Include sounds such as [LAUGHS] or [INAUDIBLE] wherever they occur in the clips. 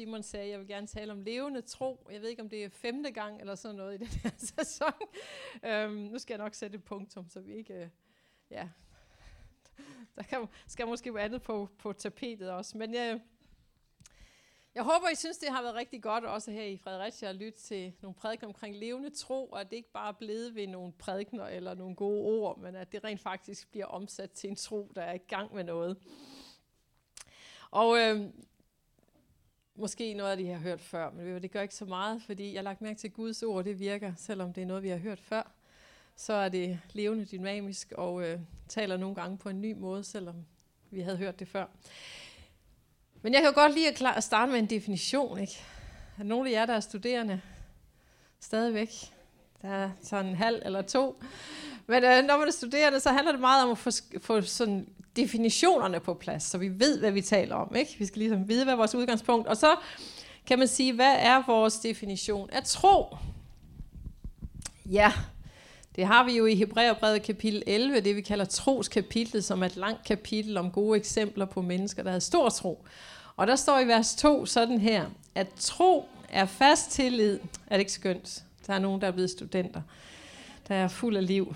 Simon sagde, at jeg vil gerne tale om levende tro. Jeg ved ikke, om det er femte gang eller sådan noget i den her [LAUGHS] sæson. Øhm, nu skal jeg nok sætte et punktum, så vi ikke... Øh, ja, der kan, skal måske være andet på, på tapetet også. Men jeg, jeg håber, I synes, det har været rigtig godt også her i Fredericia at lytte til nogle prædikener omkring levende tro, og at det ikke bare er blevet ved nogle prædikener eller nogle gode ord, men at det rent faktisk bliver omsat til en tro, der er i gang med noget. Og øh, måske noget af det, jeg har hørt før, men det gør ikke så meget, fordi jeg har lagt mærke til, at Guds ord det virker, selvom det er noget, vi har hørt før. Så er det levende dynamisk og øh, taler nogle gange på en ny måde, selvom vi havde hørt det før. Men jeg kan jo godt lide at, klar, at starte med en definition. Ikke? Er nogle af jer, der er studerende, stadigvæk? Der er sådan en halv eller to. Men øh, når man er studerende, så handler det meget om at få, få sådan definitionerne på plads, så vi ved, hvad vi taler om. Ikke? Vi skal ligesom vide, hvad er vores udgangspunkt. Og så kan man sige, hvad er vores definition af tro? Ja, det har vi jo i Hebræerbrevet kapitel 11, det vi kalder troskapitlet, som er et langt kapitel om gode eksempler på mennesker, der havde stor tro. Og der står i vers 2 sådan her, at tro er fast tillid. Er det ikke skønt? Der er nogen, der er blevet studenter der er fuld af liv.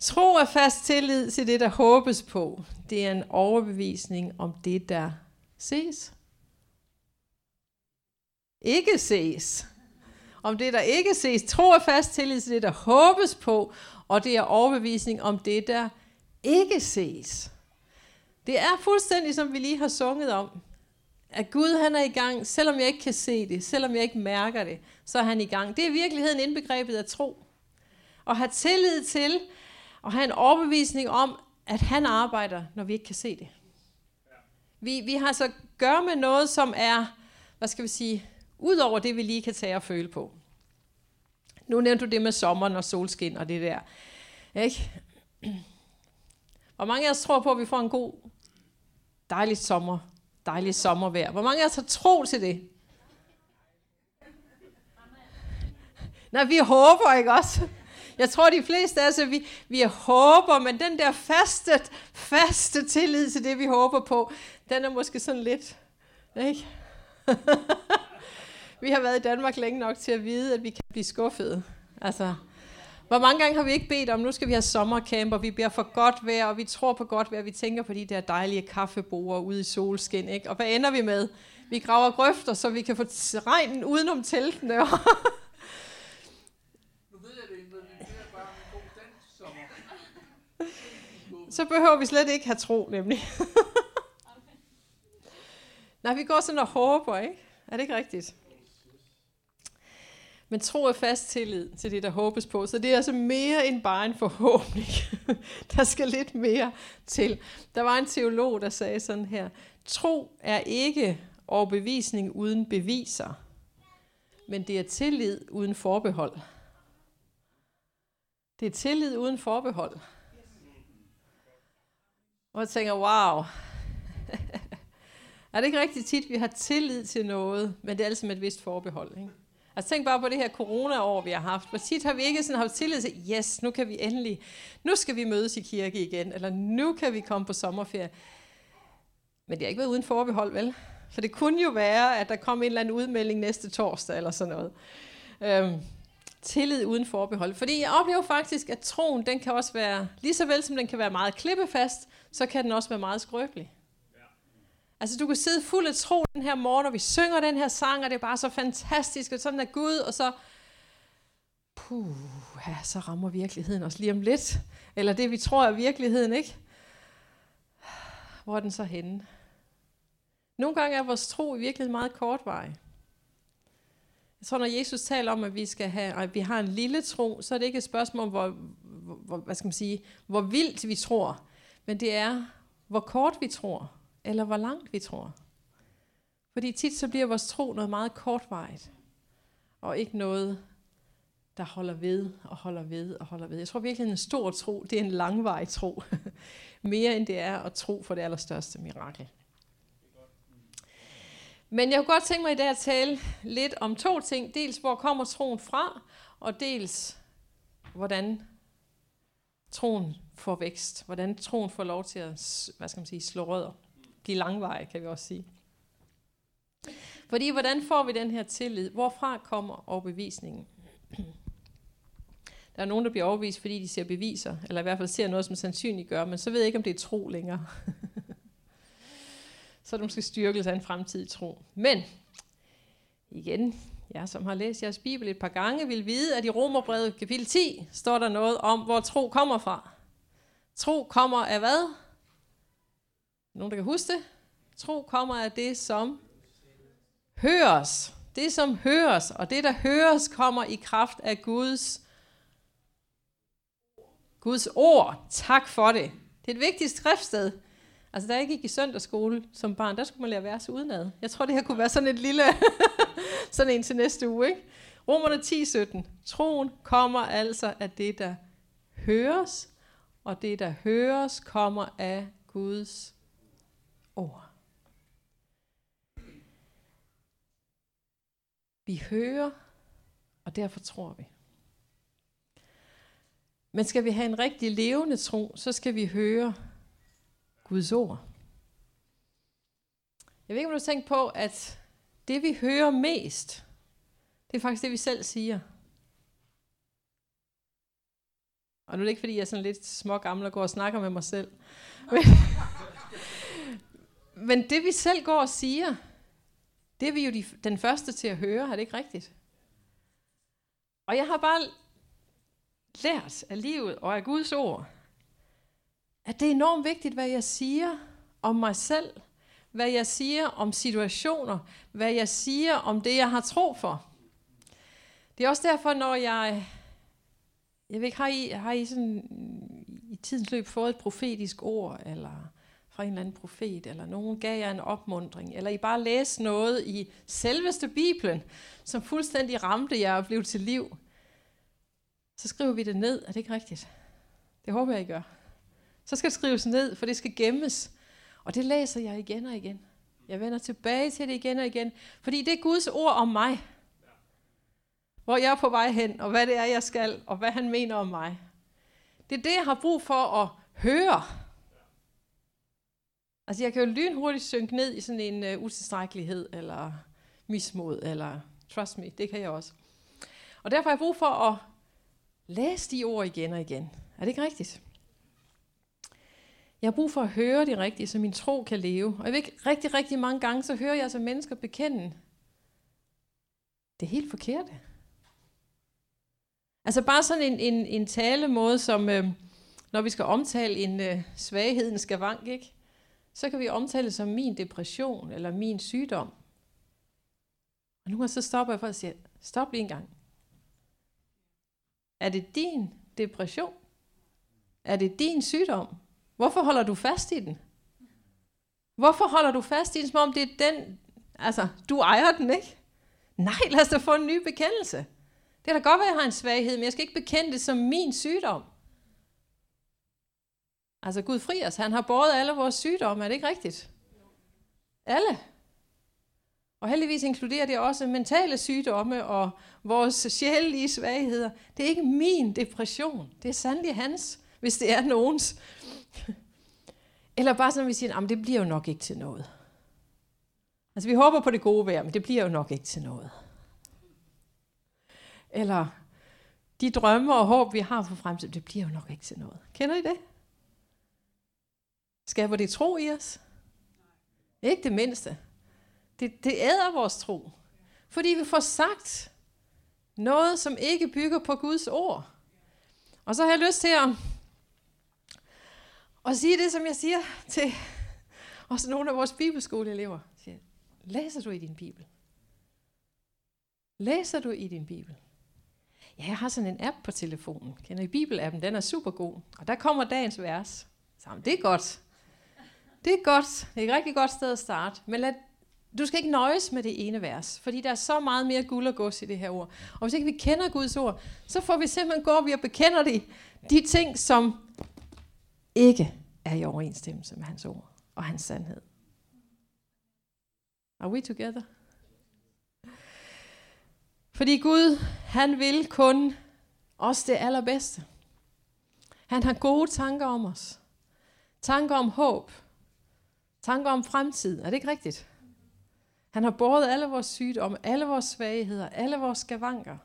Tro er fast tillid til det, der håbes på. Det er en overbevisning om det, der ses. Ikke ses. Om det, der ikke ses. Tro er fast tillid til det, der håbes på. Og det er overbevisning om det, der ikke ses. Det er fuldstændig, som vi lige har sunget om. At Gud han er i gang, selvom jeg ikke kan se det, selvom jeg ikke mærker det, så er han i gang. Det er i virkeligheden indbegrebet af tro og have tillid til, og have en overbevisning om, at han arbejder, når vi ikke kan se det. Vi, vi har så gør med noget, som er, hvad skal vi sige, ud over det, vi lige kan tage og føle på. Nu nævnte du det med sommeren og solskin og det der. Ikke? Hvor mange af os tror på, at vi får en god, dejlig sommer, dejlig sommervejr? Hvor mange af os har tro til det? Nej, vi håber ikke også. Jeg tror, de fleste af os, vi, vi håber, men den der faste, faste tillid til det, vi håber på, den er måske sådan lidt, ikke? [LAUGHS] vi har været i Danmark længe nok til at vide, at vi kan blive skuffede. Altså, hvor mange gange har vi ikke bedt om, nu skal vi have sommercamp, og vi beder for godt vejr, og vi tror på godt vejr, vi tænker på de der dejlige kaffeborer ude i solskin, ikke? Og hvad ender vi med? Vi graver grøfter, så vi kan få regnen udenom teltene. [LAUGHS] så behøver vi slet ikke have tro, nemlig. [LAUGHS] Nej, vi går sådan og håber, ikke? Er det ikke rigtigt? Men tro er fast tillid til det, der håbes på. Så det er altså mere end bare en forhåbning. [LAUGHS] der skal lidt mere til. Der var en teolog, der sagde sådan her. Tro er ikke overbevisning uden beviser. Men det er tillid uden forbehold. Det er tillid uden forbehold. Og jeg tænker, wow. [LAUGHS] er det ikke rigtig tit, vi har tillid til noget, men det er altid med et vist forbehold, ikke? Altså tænk bare på det her corona-år, vi har haft. Hvor tit har vi ikke sådan haft tillid til, yes, nu kan vi endelig, nu skal vi mødes i kirke igen, eller nu kan vi komme på sommerferie. Men det har ikke været uden forbehold, vel? For det kunne jo være, at der kom en eller anden udmelding næste torsdag, eller sådan noget. Øhm, tillid uden forbehold. Fordi jeg oplever faktisk, at troen, den kan også være, lige så vel som den kan være meget klippefast, så kan den også være meget skrøbelig. Altså du kan sidde fuld af tro den her morgen, og vi synger den her sang, og det er bare så fantastisk, og sådan er Gud, og så, puh, ja, så rammer virkeligheden os lige om lidt. Eller det vi tror er virkeligheden, ikke? Hvor er den så henne? Nogle gange er vores tro i virkeligheden meget kortvarig. Jeg tror, når Jesus taler om, at vi skal have, at vi har en lille tro, så er det ikke et spørgsmål om, hvor, hvor, hvad skal man sige, hvor vildt vi tror, men det er, hvor kort vi tror, eller hvor langt vi tror. Fordi tit så bliver vores tro noget meget kortvarigt, og ikke noget, der holder ved og holder ved og holder ved. Jeg tror virkelig, at en stor tro, det er en langvarig tro. [LAUGHS] Mere end det er at tro for det allerstørste mirakel. Men jeg kunne godt tænke mig i dag at tale lidt om to ting. Dels hvor kommer troen fra, og dels hvordan troen får vækst. Hvordan troen får lov til at hvad skal man sige, slå rødder. Blive langveje, kan vi også sige. Fordi hvordan får vi den her tillid? Hvorfra kommer overbevisningen? Der er nogen, der bliver overbevist, fordi de ser beviser, eller i hvert fald ser noget, som sandsynligt gør, men så ved jeg ikke, om det er tro længere. [LAUGHS] så er det måske styrkelse af en fremtidig tro. Men, igen, jeg som har læst jeres bibel et par gange, vil vide, at i Romerbrevet kapitel 10 står der noget om, hvor tro kommer fra. Tro kommer af hvad? Nogen, der kan huske det? Tro kommer af det, som høres. Det, som høres, og det, der høres, kommer i kraft af Guds Guds ord. Tak for det. Det er et vigtigt skriftsted. Altså, da jeg gik i søndagsskole som barn, der skulle man lære vers udenad. Jeg tror, det her kunne være sådan et lille, [LAUGHS] sådan en til næste uge, ikke? Romerne 10:17. Troen kommer altså af det, der høres, og det, der høres, kommer af Guds ord. Vi hører, og derfor tror vi. Men skal vi have en rigtig levende tro, så skal vi høre Guds ord. Jeg ved ikke, om du har tænkt på, at det vi hører mest, det er faktisk det, vi selv siger. Og nu er det ikke, fordi jeg er sådan lidt små gammel og går og snakker med mig selv. Men, men det vi selv går og siger, det er vi jo de, den første til at høre, er det ikke rigtigt? Og jeg har bare lært af livet og af Guds ord, at det er enormt vigtigt, hvad jeg siger om mig selv, hvad jeg siger om situationer, hvad jeg siger om det, jeg har tro for. Det er også derfor, når jeg, jeg ved ikke, har I, har I sådan i tidens løb fået et profetisk ord, eller fra en eller anden profet, eller nogen gav jer en opmundring, eller I bare læste noget i selveste Bibelen, som fuldstændig ramte jer og blev til liv, så skriver vi det ned. Er det ikke rigtigt? Det håber jeg, I gør. Så skal det skrives ned, for det skal gemmes. Og det læser jeg igen og igen. Jeg vender tilbage til det igen og igen, fordi det er Guds ord om mig. Hvor jeg er på vej hen, og hvad det er, jeg skal, og hvad han mener om mig. Det er det, jeg har brug for at høre. Altså, jeg kan jo lynhurtigt synke ned i sådan en uh, utilstrækkelighed, eller mismod, eller trust me, det kan jeg også. Og derfor har jeg brug for at læse de ord igen og igen. Er det ikke rigtigt? Jeg har brug for at høre det rigtigt, så min tro kan leve. Og jeg ved ikke, rigtig, rigtig mange gange, så hører jeg altså mennesker bekende. Det er helt forkert. Altså bare sådan en, en, en talemåde, som øh, når vi skal omtale en øh, svaghed, en ikke? så kan vi omtale det som min depression eller min sygdom. Og nu så stopper jeg for at sige, stop lige en gang. Er det din depression? Er det din sygdom? Hvorfor holder du fast i den? Hvorfor holder du fast i den, som om det er den, altså, du ejer den, ikke? Nej, lad os da få en ny bekendelse. Det kan da godt være, at jeg har en svaghed, men jeg skal ikke bekende det som min sygdom. Altså Gud fri os, han har båret alle vores sygdomme, er det ikke rigtigt? Alle. Og heldigvis inkluderer det også mentale sygdomme og vores sjælelige svagheder. Det er ikke min depression. Det er sandelig hans, hvis det er nogens. Eller bare sådan, at vi siger, at det bliver jo nok ikke til noget. Altså vi håber på det gode vejr, men det bliver jo nok ikke til noget. Eller de drømme og håb, vi har for fremtiden, det bliver jo nok ikke til noget. Kender I det? Skaber det tro i os? Ikke det mindste. Det, det æder vores tro. Fordi vi får sagt noget, som ikke bygger på Guds ord. Og så har jeg lyst til at, at sige det, som jeg siger til også nogle af vores bibelskoleelever. Læser du i din bibel? Læser du i din bibel? Ja, jeg har sådan en app på telefonen. Kender I bibelappen? Den er super god. Og der kommer dagens vers. Så det er godt. Det er godt. Det er et rigtig godt sted at starte. Men lad du skal ikke nøjes med det ene vers, fordi der er så meget mere guld og gods i det her ord. Og hvis ikke vi kender Guds ord, så får vi simpelthen gå op og bekender det, de ting, som ikke er i overensstemmelse med hans ord og hans sandhed. Are we together? Fordi Gud, han vil kun os det allerbedste. Han har gode tanker om os. Tanker om håb. Tanker om fremtid. Er det ikke rigtigt? Han har båret alle vores sygdomme, alle vores svagheder, alle vores skavanker.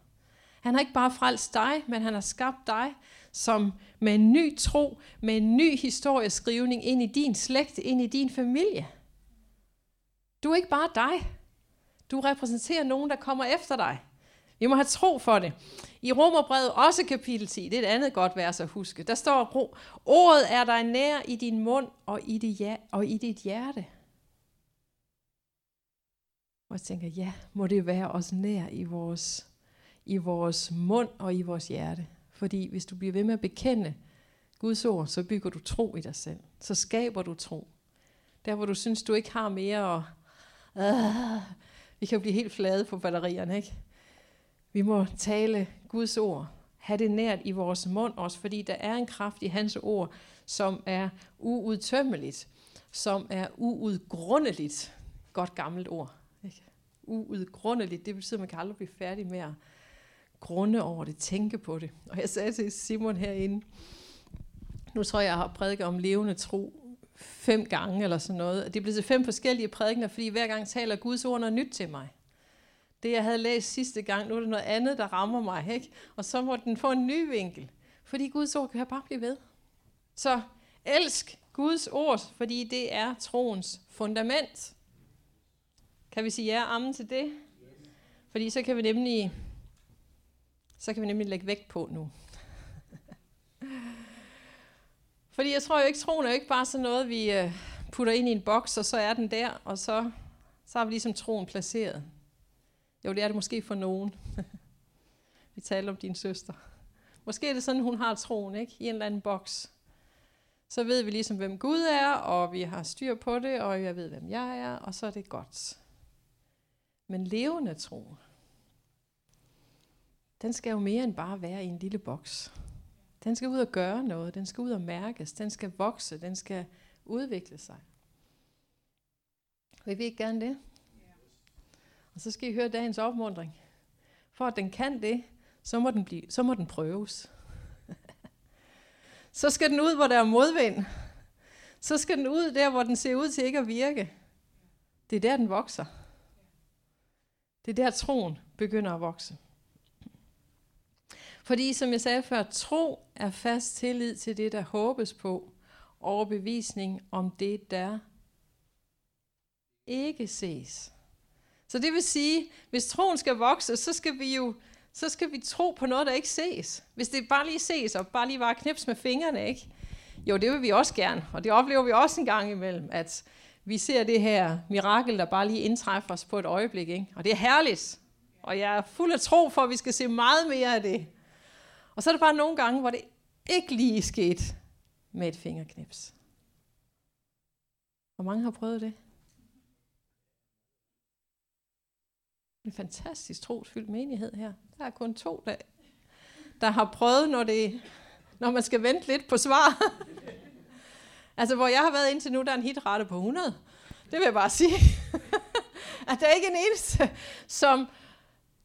Han har ikke bare frelst dig, men han har skabt dig som med en ny tro, med en ny historieskrivning ind i din slægt, ind i din familie. Du er ikke bare dig. Du repræsenterer nogen, der kommer efter dig. Vi må have tro for det. I Romerbrevet, også kapitel 10, det er et andet godt vers at huske, der står, ordet er dig nær i din mund og i dit, ja, og i dit hjerte. Og jeg tænker, ja, må det være os nær i vores, i vores mund og i vores hjerte. Fordi hvis du bliver ved med at bekende Guds ord, så bygger du tro i dig selv. Så skaber du tro. Der hvor du synes, du ikke har mere, og øh, vi kan blive helt flade på batterierne, ikke? Vi må tale Guds ord. have det nært i vores mund også, fordi der er en kraft i hans ord, som er uudtømmeligt, som er uudgrundeligt. Godt gammelt ord. Ikke? Uudgrundeligt, det betyder, at man kan aldrig blive færdig med at grunde over det, tænke på det. Og jeg sagde til Simon herinde, nu tror jeg, jeg har prædiket om levende tro fem gange eller sådan noget. Det blev til fem forskellige prædikener, fordi hver gang taler Guds ord noget nyt til mig. Det, jeg havde læst sidste gang, nu er det noget andet, der rammer mig. Ikke? Og så må den få en ny vinkel. Fordi Guds ord kan bare blive ved. Så elsk Guds ord, fordi det er troens fundament. Kan vi sige ja amen til det? Fordi så kan vi nemlig så kan vi nemlig lægge vægt på nu. [LAUGHS] Fordi jeg tror jo ikke, troen er jo ikke bare sådan noget, vi øh, putter ind i en boks, og så er den der, og så, så har vi ligesom troen placeret. Jo, det er det måske for nogen. [LAUGHS] vi taler om din søster. Måske er det sådan, hun har troen, ikke? I en eller anden boks. Så ved vi ligesom, hvem Gud er, og vi har styr på det, og jeg ved, hvem jeg er, og så er det godt. Men levende tro, den skal jo mere end bare være i en lille boks. Den skal ud og gøre noget, den skal ud og mærkes, den skal vokse, den skal udvikle sig. Vil vi ikke gerne det? Og så skal I høre dagens opmundring. For at den kan det, så må den, blive, så må den prøves. [LAUGHS] så skal den ud, hvor der er modvind. Så skal den ud der, hvor den ser ud til ikke at virke. Det er der, den vokser. Det er der, troen begynder at vokse. Fordi, som jeg sagde før, tro er fast tillid til det, der håbes på, overbevisning om det, der ikke ses. Så det vil sige, hvis troen skal vokse, så skal vi jo så skal vi tro på noget, der ikke ses. Hvis det bare lige ses, og bare lige var knips med fingrene, ikke? Jo, det vil vi også gerne, og det oplever vi også en gang imellem, at vi ser det her mirakel, der bare lige indtræffer os på et øjeblik, ikke? Og det er herligt, og jeg er fuld af tro for, at vi skal se meget mere af det. Og så er der bare nogle gange, hvor det ikke lige skete med et fingerknips. Hvor mange har prøvet det? En fantastisk trosfyldt menighed her. Der er kun to, der, der har prøvet, når, det, når man skal vente lidt på svar. altså, hvor jeg har været indtil nu, der er en hitrate på 100. Det vil jeg bare sige. at der er ikke en eneste, som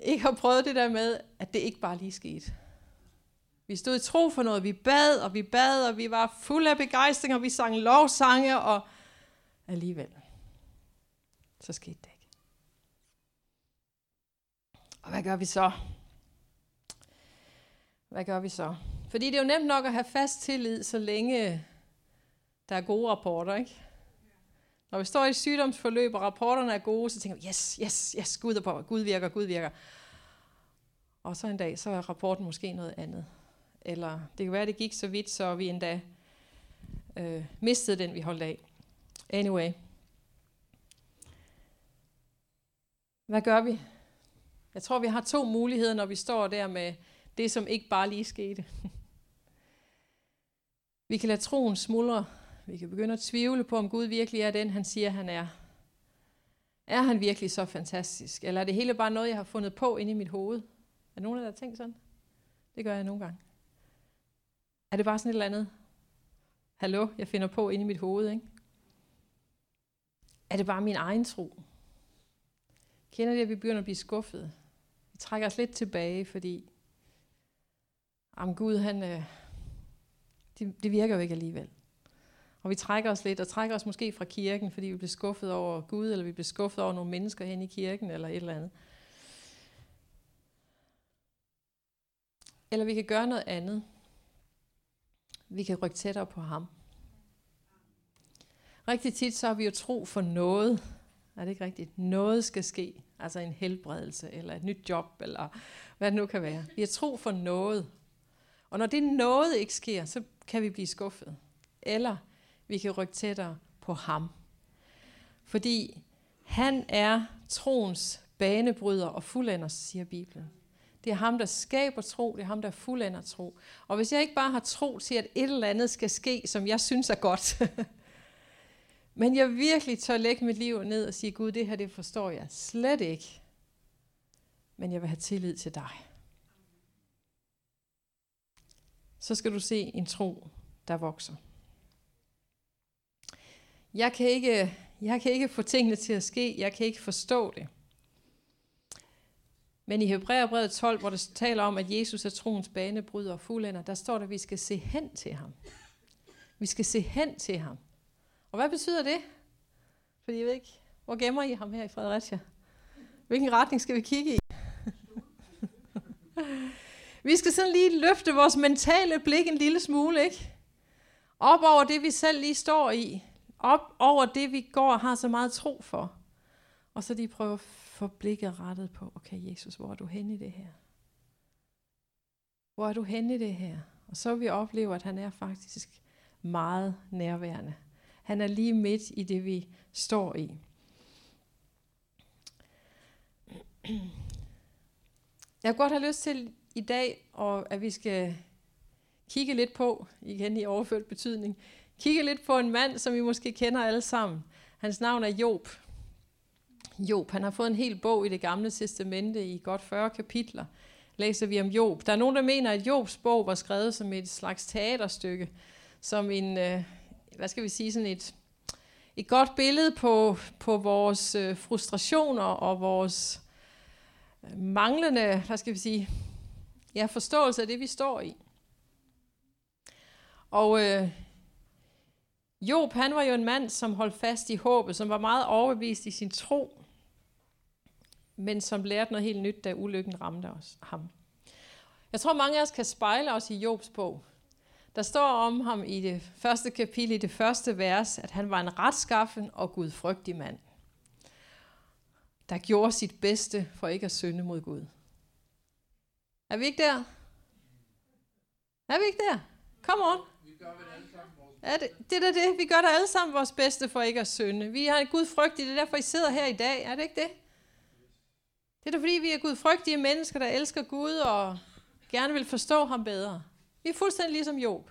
ikke har prøvet det der med, at det ikke bare lige skete. Vi stod i tro for noget, vi bad, og vi bad, og vi var fulde af begejstring, og vi sang lovsange, og alligevel, så skete det ikke. Og hvad gør vi så? Hvad gør vi så? Fordi det er jo nemt nok at have fast tillid, så længe der er gode rapporter, ikke? Når vi står i et sygdomsforløb, og rapporterne er gode, så tænker vi, yes, yes, yes, Gud er på, Gud virker, Gud virker. Og så en dag, så er rapporten måske noget andet eller det kan være, det gik så vidt, så vi endda øh, mistede den, vi holdt af. Anyway. Hvad gør vi? Jeg tror, vi har to muligheder, når vi står der med det, som ikke bare lige skete. [LAUGHS] Vi kan lade troen smuldre. Vi kan begynde at tvivle på, om Gud virkelig er den, han siger, han er. Er han virkelig så fantastisk? Eller er det hele bare noget, jeg har fundet på inde i mit hoved? Er nogen af jer, der tænkt sådan? Det gør jeg nogle gange. Er det bare sådan et eller andet? Hallo, jeg finder på inde i mit hoved, ikke? Er det bare min egen tro? Kender det, at vi begynder at blive skuffet? Trække os lidt tilbage, fordi om Gud, han, øh, det, det virker jo ikke alligevel. Og vi trækker os lidt, og trækker os måske fra kirken, fordi vi bliver skuffet over Gud, eller vi bliver skuffet over nogle mennesker hen i kirken, eller et eller andet. Eller vi kan gøre noget andet. Vi kan rykke tættere på ham. Rigtig tit så har vi jo tro for noget. Er det ikke rigtigt? Noget skal ske. Altså en helbredelse, eller et nyt job, eller hvad det nu kan være. Vi har tro for noget. Og når det noget ikke sker, så kan vi blive skuffet. Eller vi kan rykke tættere på ham. Fordi han er troens banebryder og fuldender, siger Bibelen. Det er ham, der skaber tro. Det er ham, der fuldender tro. Og hvis jeg ikke bare har tro til, at et eller andet skal ske, som jeg synes er godt, [LAUGHS] men jeg virkelig tør lægge mit liv ned og sige, Gud, det her det forstår jeg slet ikke. Men jeg vil have tillid til dig. Så skal du se en tro, der vokser. Jeg kan ikke, jeg kan ikke få tingene til at ske. Jeg kan ikke forstå det. Men i Hebræerbrevet 12, hvor det taler om, at Jesus er troens banebryder og fuldender, der står der, at vi skal se hen til ham. Vi skal se hen til ham. Og hvad betyder det? Fordi jeg ved ikke, hvor gemmer I ham her i Fredericia? Hvilken retning skal vi kigge i? [LAUGHS] vi skal sådan lige løfte vores mentale blik en lille smule, ikke? Op over det, vi selv lige står i. Op over det, vi går og har så meget tro for. Og så lige prøve at få blikket rettet på, okay Jesus, hvor er du henne i det her? Hvor er du henne i det her? Og så vil vi opleve, at han er faktisk meget nærværende. Han er lige midt i det, vi står i. Jeg kunne godt have lyst til i dag, og at vi skal kigge lidt på, igen i overført betydning, kigge lidt på en mand, som vi måske kender alle sammen. Hans navn er Job. Job, han har fået en hel bog i det gamle testamente i godt 40 kapitler. Læser vi om Job. Der er nogen, der mener, at Jobs bog var skrevet som et slags teaterstykke, som en, øh, hvad skal vi sige, sådan et, et godt billede på, på vores øh, frustrationer og vores øh, manglende, hvad skal vi sige, ja, forståelse af det, vi står i. Og øh, Job, han var jo en mand, som holdt fast i håbet, som var meget overbevist i sin tro, men som lærte noget helt nyt, da ulykken ramte os, ham. Jeg tror, mange af os kan spejle os i Jobs bog. Der står om ham i det første kapitel, i det første vers, at han var en retskaffen og gudfrygtig mand, der gjorde sit bedste for ikke at synde mod Gud. Er vi ikke der? Er vi ikke der? Kom on. Vi gør alle sammen er det, det er det. Vi gør da alle sammen vores bedste for ikke at synde. Vi har Gud frygtige, det er derfor, I sidder her i dag. Er det ikke det? Det er da fordi, vi er gudfrygtige mennesker, der elsker Gud og gerne vil forstå ham bedre. Vi er fuldstændig ligesom Job.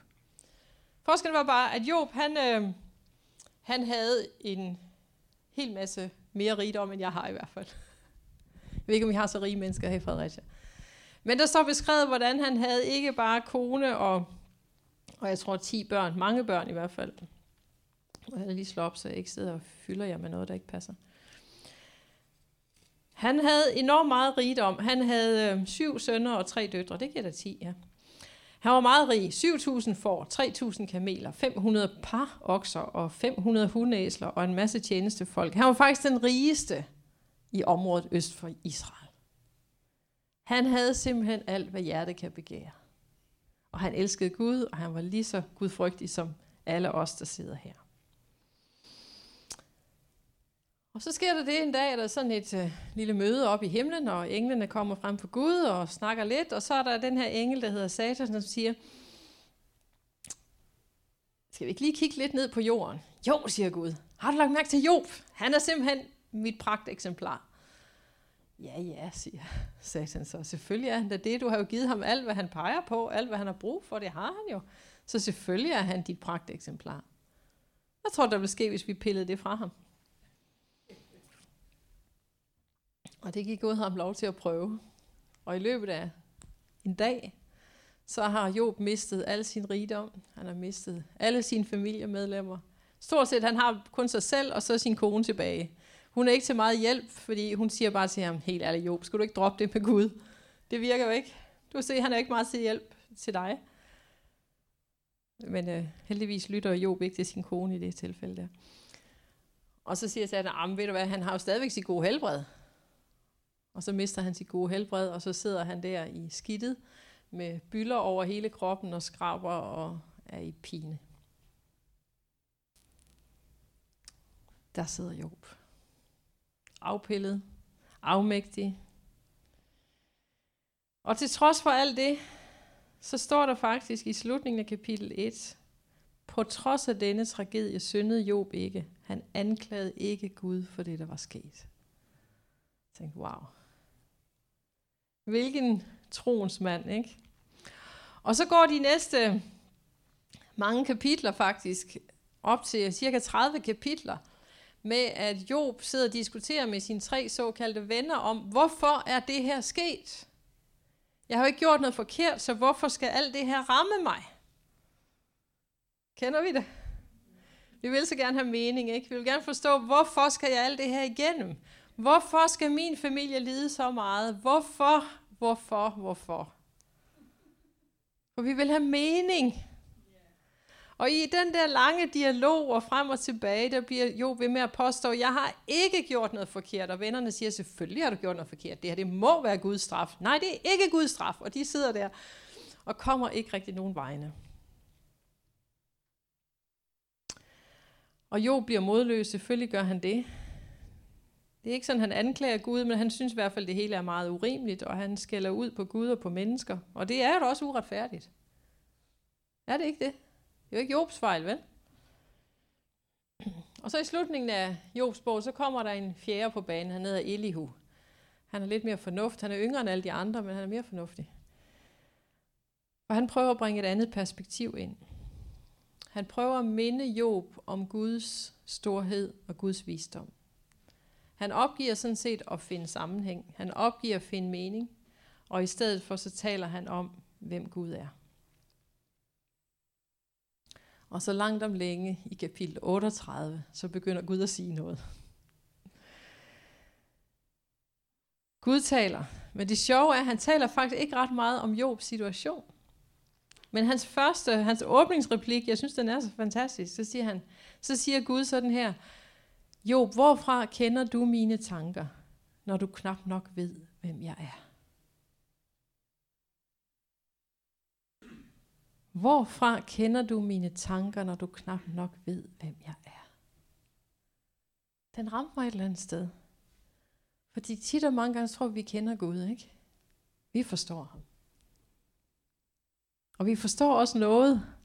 Forskellen var bare, at Job, han, øh, han havde en hel masse mere rigdom, end jeg har i hvert fald. Jeg ved ikke, om vi har så rige mennesker her i Fredericia. Men der står beskrevet, hvordan han havde ikke bare kone og, og jeg tror 10 børn, mange børn i hvert fald. Og jeg lige slå op, så jeg ikke sidder og fylder jer med noget, der ikke passer. Han havde enormt meget rigdom. Han havde øh, syv sønner og tre døtre. Det giver da 10, ja. Han var meget rig. 7.000 får, 3.000 kameler, 500 par okser og 500 hundæsler og en masse tjenestefolk. Han var faktisk den rigeste i området øst for Israel. Han havde simpelthen alt, hvad hjertet kan begære. Og han elskede Gud, og han var lige så gudfrygtig som alle os, der sidder her. Og så sker der det en dag, at der er sådan et øh, lille møde op i himlen, og englene kommer frem for Gud og snakker lidt, og så er der den her engel, der hedder Satan, som siger, skal vi ikke lige kigge lidt ned på jorden? Jo, siger Gud. Har du lagt mærke til Job? Han er simpelthen mit pragteksemplar. Ja, ja, siger Satan så. Selvfølgelig er han da det. Du har jo givet ham alt, hvad han peger på, alt, hvad han har brug for. Det har han jo. Så selvfølgelig er han dit pragteksemplar. Hvad tror, der vil ske, hvis vi pillede det fra ham. Og det gik Gud ham lov til at prøve. Og i løbet af en dag, så har Job mistet al sin rigdom. Han har mistet alle sine familiemedlemmer. Stort set, han har kun sig selv og så sin kone tilbage. Hun er ikke til meget hjælp, fordi hun siger bare til ham, helt ærligt Job, skal du ikke droppe det med Gud? Det virker jo ikke. Du kan se, han er ikke meget til hjælp til dig. Men øh, heldigvis lytter Job ikke til sin kone i det tilfælde der. Og så siger Satan, at ved du hvad, han har jo stadigvæk sit gode helbred. Og så mister han sit gode helbred, og så sidder han der i skidtet med byller over hele kroppen og skraber og er i pine. Der sidder Job. Afpillet, afmægtig. Og til trods for alt det, så står der faktisk i slutningen af kapitel 1, på trods af denne tragedie syndede Job ikke. Han anklagede ikke Gud for det, der var sket. Jeg tænkte, wow. Hvilken troens mand, ikke? Og så går de næste mange kapitler faktisk, op til cirka 30 kapitler, med at Job sidder og diskuterer med sine tre såkaldte venner om, hvorfor er det her sket? Jeg har jo ikke gjort noget forkert, så hvorfor skal alt det her ramme mig? Kender vi det? Vi vil så gerne have mening, ikke? Vi vil gerne forstå, hvorfor skal jeg alt det her igennem? Hvorfor skal min familie lide så meget? Hvorfor, hvorfor, hvorfor? For vi vil have mening. Og i den der lange dialog og frem og tilbage, der bliver jo ved med at påstå, jeg har ikke gjort noget forkert. Og vennerne siger, selvfølgelig har du gjort noget forkert. Det her, det må være Guds straf. Nej, det er ikke Guds straf. Og de sidder der og kommer ikke rigtig nogen vegne. Og jo bliver modløs, selvfølgelig gør han det. Det er ikke sådan, han anklager Gud, men han synes i hvert fald, det hele er meget urimeligt, og han skælder ud på Gud og på mennesker. Og det er jo også uretfærdigt. Er det ikke det? Det er jo ikke Jobs fejl, vel? Og så i slutningen af Jobs bog, så kommer der en fjerde på banen. Han hedder Elihu. Han er lidt mere fornuft. Han er yngre end alle de andre, men han er mere fornuftig. Og han prøver at bringe et andet perspektiv ind. Han prøver at minde Job om Guds storhed og Guds visdom. Han opgiver sådan set at finde sammenhæng. Han opgiver at finde mening. Og i stedet for så taler han om, hvem Gud er. Og så langt om længe i kapitel 38, så begynder Gud at sige noget. Gud taler, men det sjove er, at han taler faktisk ikke ret meget om Jobs situation. Men hans første, hans åbningsreplik, jeg synes, den er så fantastisk, så siger han, så siger Gud sådan her, Job, hvorfra kender du mine tanker, når du knap nok ved, hvem jeg er? Hvorfra kender du mine tanker, når du knap nok ved, hvem jeg er? Den ramte mig et eller andet sted. Fordi tit og mange gange tror vi, vi kender Gud, ikke? Vi forstår ham. Og vi forstår også noget.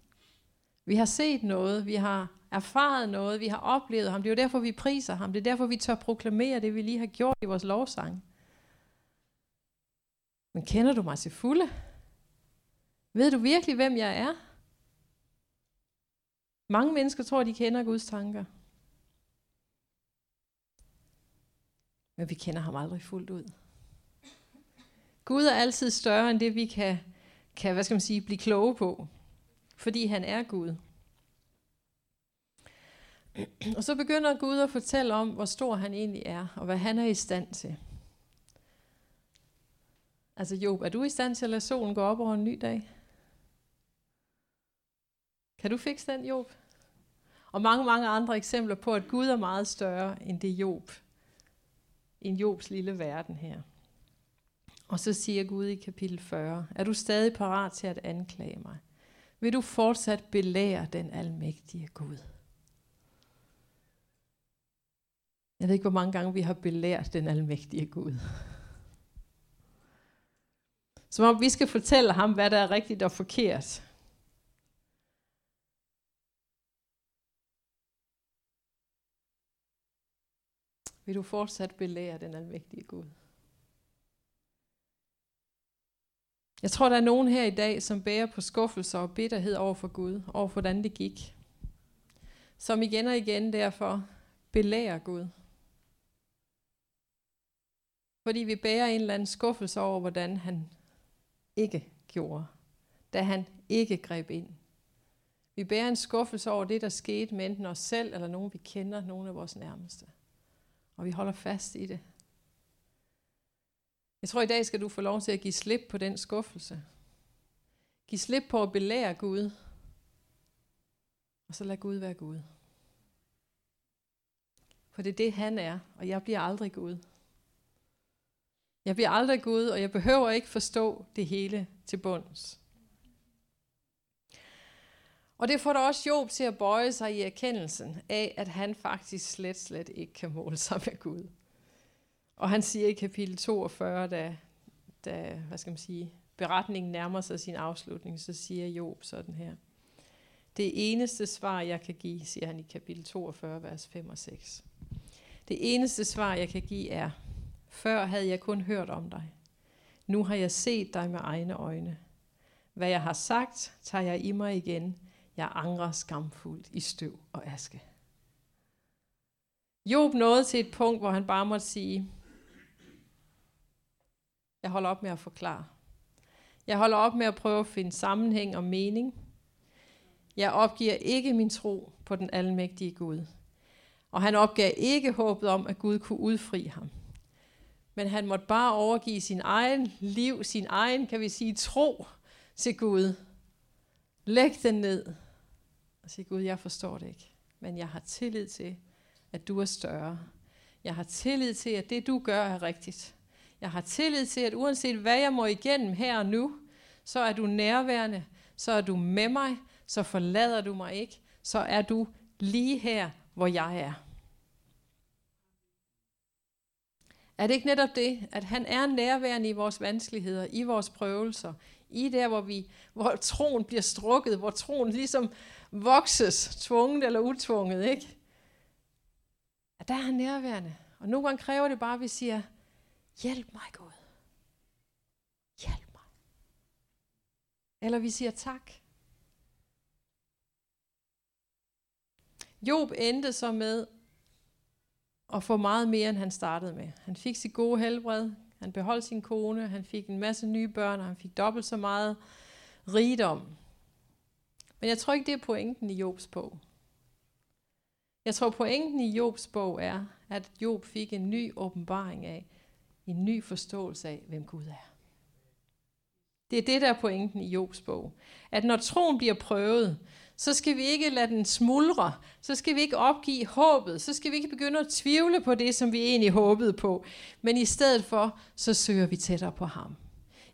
Vi har set noget, vi har erfaret noget, vi har oplevet ham. Det er jo derfor, vi priser ham. Det er derfor, vi tør proklamere det, vi lige har gjort i vores lovsang. Men kender du mig til fulde? Ved du virkelig, hvem jeg er? Mange mennesker tror, de kender Guds tanker. Men vi kender ham aldrig fuldt ud. Gud er altid større end det, vi kan, kan hvad skal man sige, blive kloge på. Fordi han er Gud. Og så begynder Gud at fortælle om, hvor stor han egentlig er, og hvad han er i stand til. Altså Job, er du i stand til at lade solen gå op over en ny dag? Kan du fikse den, Job? Og mange, mange andre eksempler på, at Gud er meget større end det Job. En Jobs lille verden her. Og så siger Gud i kapitel 40, er du stadig parat til at anklage mig? Vil du fortsat belære den almægtige Gud? Jeg ved ikke, hvor mange gange vi har belært den almægtige Gud. Som om vi skal fortælle ham, hvad der er rigtigt og forkert. Vil du fortsat belære den almægtige Gud? Jeg tror, der er nogen her i dag, som bærer på skuffelser og bitterhed over for Gud, over hvordan det gik. Som igen og igen derfor belærer Gud. Fordi vi bærer en eller anden skuffelse over, hvordan han ikke gjorde, da han ikke greb ind. Vi bærer en skuffelse over det, der skete med enten os selv eller nogen, vi kender, nogen af vores nærmeste. Og vi holder fast i det. Jeg tror, i dag skal du få lov til at give slip på den skuffelse. Giv slip på at belære Gud. Og så lad Gud være Gud. For det er det, han er, og jeg bliver aldrig Gud. Jeg bliver aldrig Gud, og jeg behøver ikke forstå det hele til bunds. Og det får da også Job til at bøje sig i erkendelsen af, at han faktisk slet, slet ikke kan måle sig med Gud. Og han siger i kapitel 42, da, da hvad skal man sige, beretningen nærmer sig sin afslutning, så siger Job sådan her. Det eneste svar, jeg kan give, siger han i kapitel 42, vers 5 og 6. Det eneste svar, jeg kan give er, før havde jeg kun hørt om dig. Nu har jeg set dig med egne øjne. Hvad jeg har sagt, tager jeg i mig igen. Jeg angrer skamfuldt i støv og aske. Job nåede til et punkt, hvor han bare måtte sige, jeg holder op med at forklare. Jeg holder op med at prøve at finde sammenhæng og mening. Jeg opgiver ikke min tro på den almægtige Gud. Og han opgav ikke håbet om, at Gud kunne udfri ham. Men han måtte bare overgive sin egen liv, sin egen, kan vi sige, tro til Gud. Læg den ned og sige, Gud, jeg forstår det ikke, men jeg har tillid til, at du er større. Jeg har tillid til, at det du gør er rigtigt. Jeg har tillid til, at uanset hvad jeg må igennem her og nu, så er du nærværende, så er du med mig, så forlader du mig ikke, så er du lige her, hvor jeg er. Er det ikke netop det, at han er nærværende i vores vanskeligheder, i vores prøvelser, i der, hvor, vi, hvor troen bliver strukket, hvor troen ligesom vokses, tvunget eller utvunget, ikke? At der er han nærværende. Og nogle gange kræver det bare, at vi siger, hjælp mig Gud. Hjælp mig. Eller vi siger tak. Job endte så med og få meget mere, end han startede med. Han fik sit gode helbred, han beholdt sin kone, han fik en masse nye børn, og han fik dobbelt så meget rigdom. Men jeg tror ikke, det er pointen i Jobs bog. Jeg tror, pointen i Jobs bog er, at Job fik en ny åbenbaring af, en ny forståelse af, hvem Gud er. Det er det, der er pointen i Jobs bog. At når troen bliver prøvet, så skal vi ikke lade den smuldre, så skal vi ikke opgive håbet, så skal vi ikke begynde at tvivle på det, som vi egentlig håbede på, men i stedet for, så søger vi tættere på ham.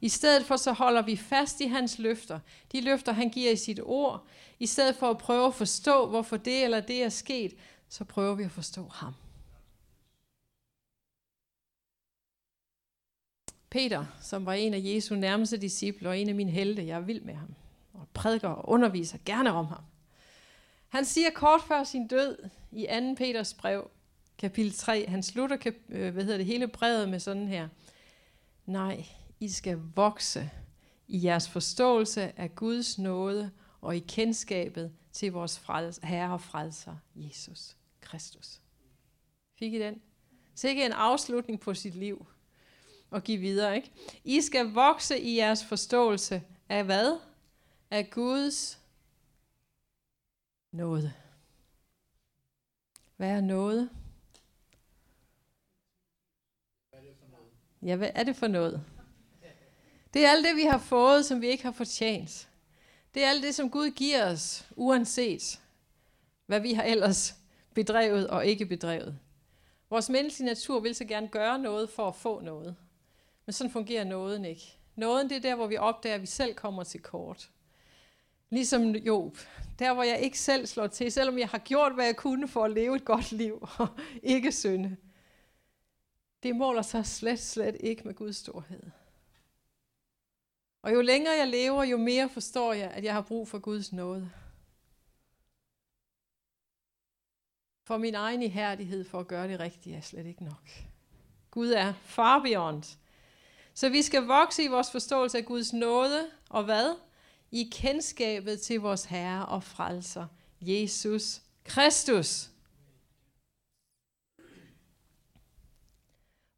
I stedet for, så holder vi fast i hans løfter, de løfter, han giver i sit ord. I stedet for at prøve at forstå, hvorfor det eller det er sket, så prøver vi at forstå ham. Peter, som var en af Jesu nærmeste disciple og en af mine helte, jeg er vild med ham og prædiker og underviser gerne om ham. Han siger kort før sin død i 2. Peters brev, kapitel 3, han slutter kap, øh, hvad hedder det, hele brevet med sådan her. Nej, I skal vokse i jeres forståelse af Guds nåde og i kendskabet til vores frels, Herre og frelser, Jesus Kristus. Fik I den? Så en afslutning på sit liv og give videre, ikke? I skal vokse i jeres forståelse af hvad? Af Guds nåde. Hvad er nåde? Ja, hvad er det for noget? Det er alt det, vi har fået, som vi ikke har fortjent. Det er alt det, som Gud giver os, uanset hvad vi har ellers bedrevet og ikke bedrevet. Vores menneskelige natur vil så gerne gøre noget for at få noget. Men sådan fungerer nåden ikke. Nåden det er der, hvor vi opdager, at vi selv kommer til kort. Ligesom Job. Der, hvor jeg ikke selv slår til, selvom jeg har gjort, hvad jeg kunne for at leve et godt liv [LAUGHS] og ikke synde. Det måler sig slet, slet ikke med Guds storhed. Og jo længere jeg lever, jo mere forstår jeg, at jeg har brug for Guds nåde. For min egen ihærdighed for at gøre det rigtige er slet ikke nok. Gud er far beyond. Så vi skal vokse i vores forståelse af Guds nåde, og hvad? I kendskabet til vores Herre og Frelser, Jesus Kristus.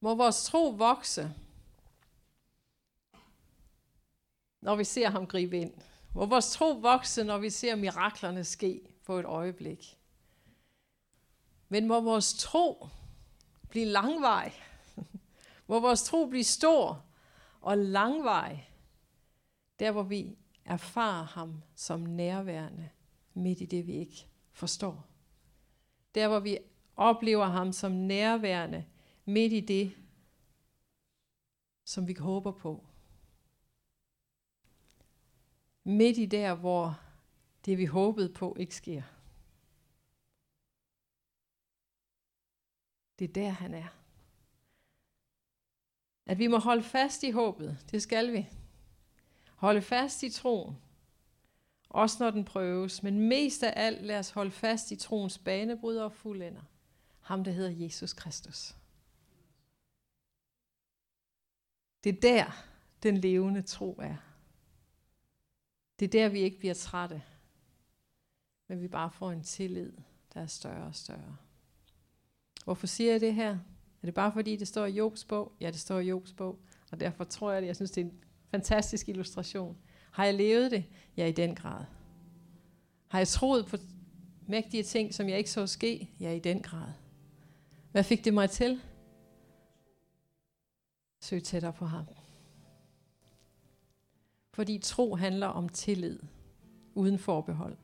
Må vores tro vokse, når vi ser ham gribe ind. Må vores tro vokse, når vi ser miraklerne ske på et øjeblik. Men må vores tro blive langvej. Må vores tro blive stor og langvej. Der hvor vi erfare ham som nærværende midt i det, vi ikke forstår. Der, hvor vi oplever ham som nærværende midt i det, som vi håber på. Midt i der, hvor det vi håbede på ikke sker. Det er der, han er. At vi må holde fast i håbet, det skal vi. Holde fast i troen, også når den prøves. Men mest af alt, lad os holde fast i troens banebryder og fuldender. Ham, der hedder Jesus Kristus. Det er der, den levende tro er. Det er der, vi ikke bliver trætte, men vi bare får en tillid, der er større og større. Hvorfor siger jeg det her? Er det bare fordi, det står i Jobs bog? Ja, det står i Jobs bog, og derfor tror jeg det. Jeg synes, det er en fantastisk illustration. Har jeg levet det? Ja, i den grad. Har jeg troet på mægtige ting, som jeg ikke så ske? Ja, i den grad. Hvad fik det mig til? Søg tættere på ham. Fordi tro handler om tillid, uden forbehold.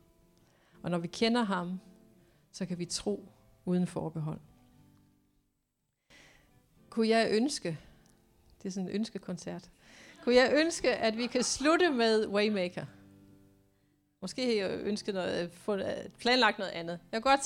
Og når vi kender ham, så kan vi tro uden forbehold. Kunne jeg ønske, det er sådan en ønskekoncert, kunne jeg ønske, at vi kan slutte med Waymaker? Måske har jeg ønsket noget, øh, øh, planlagt noget andet. Jeg kunne godt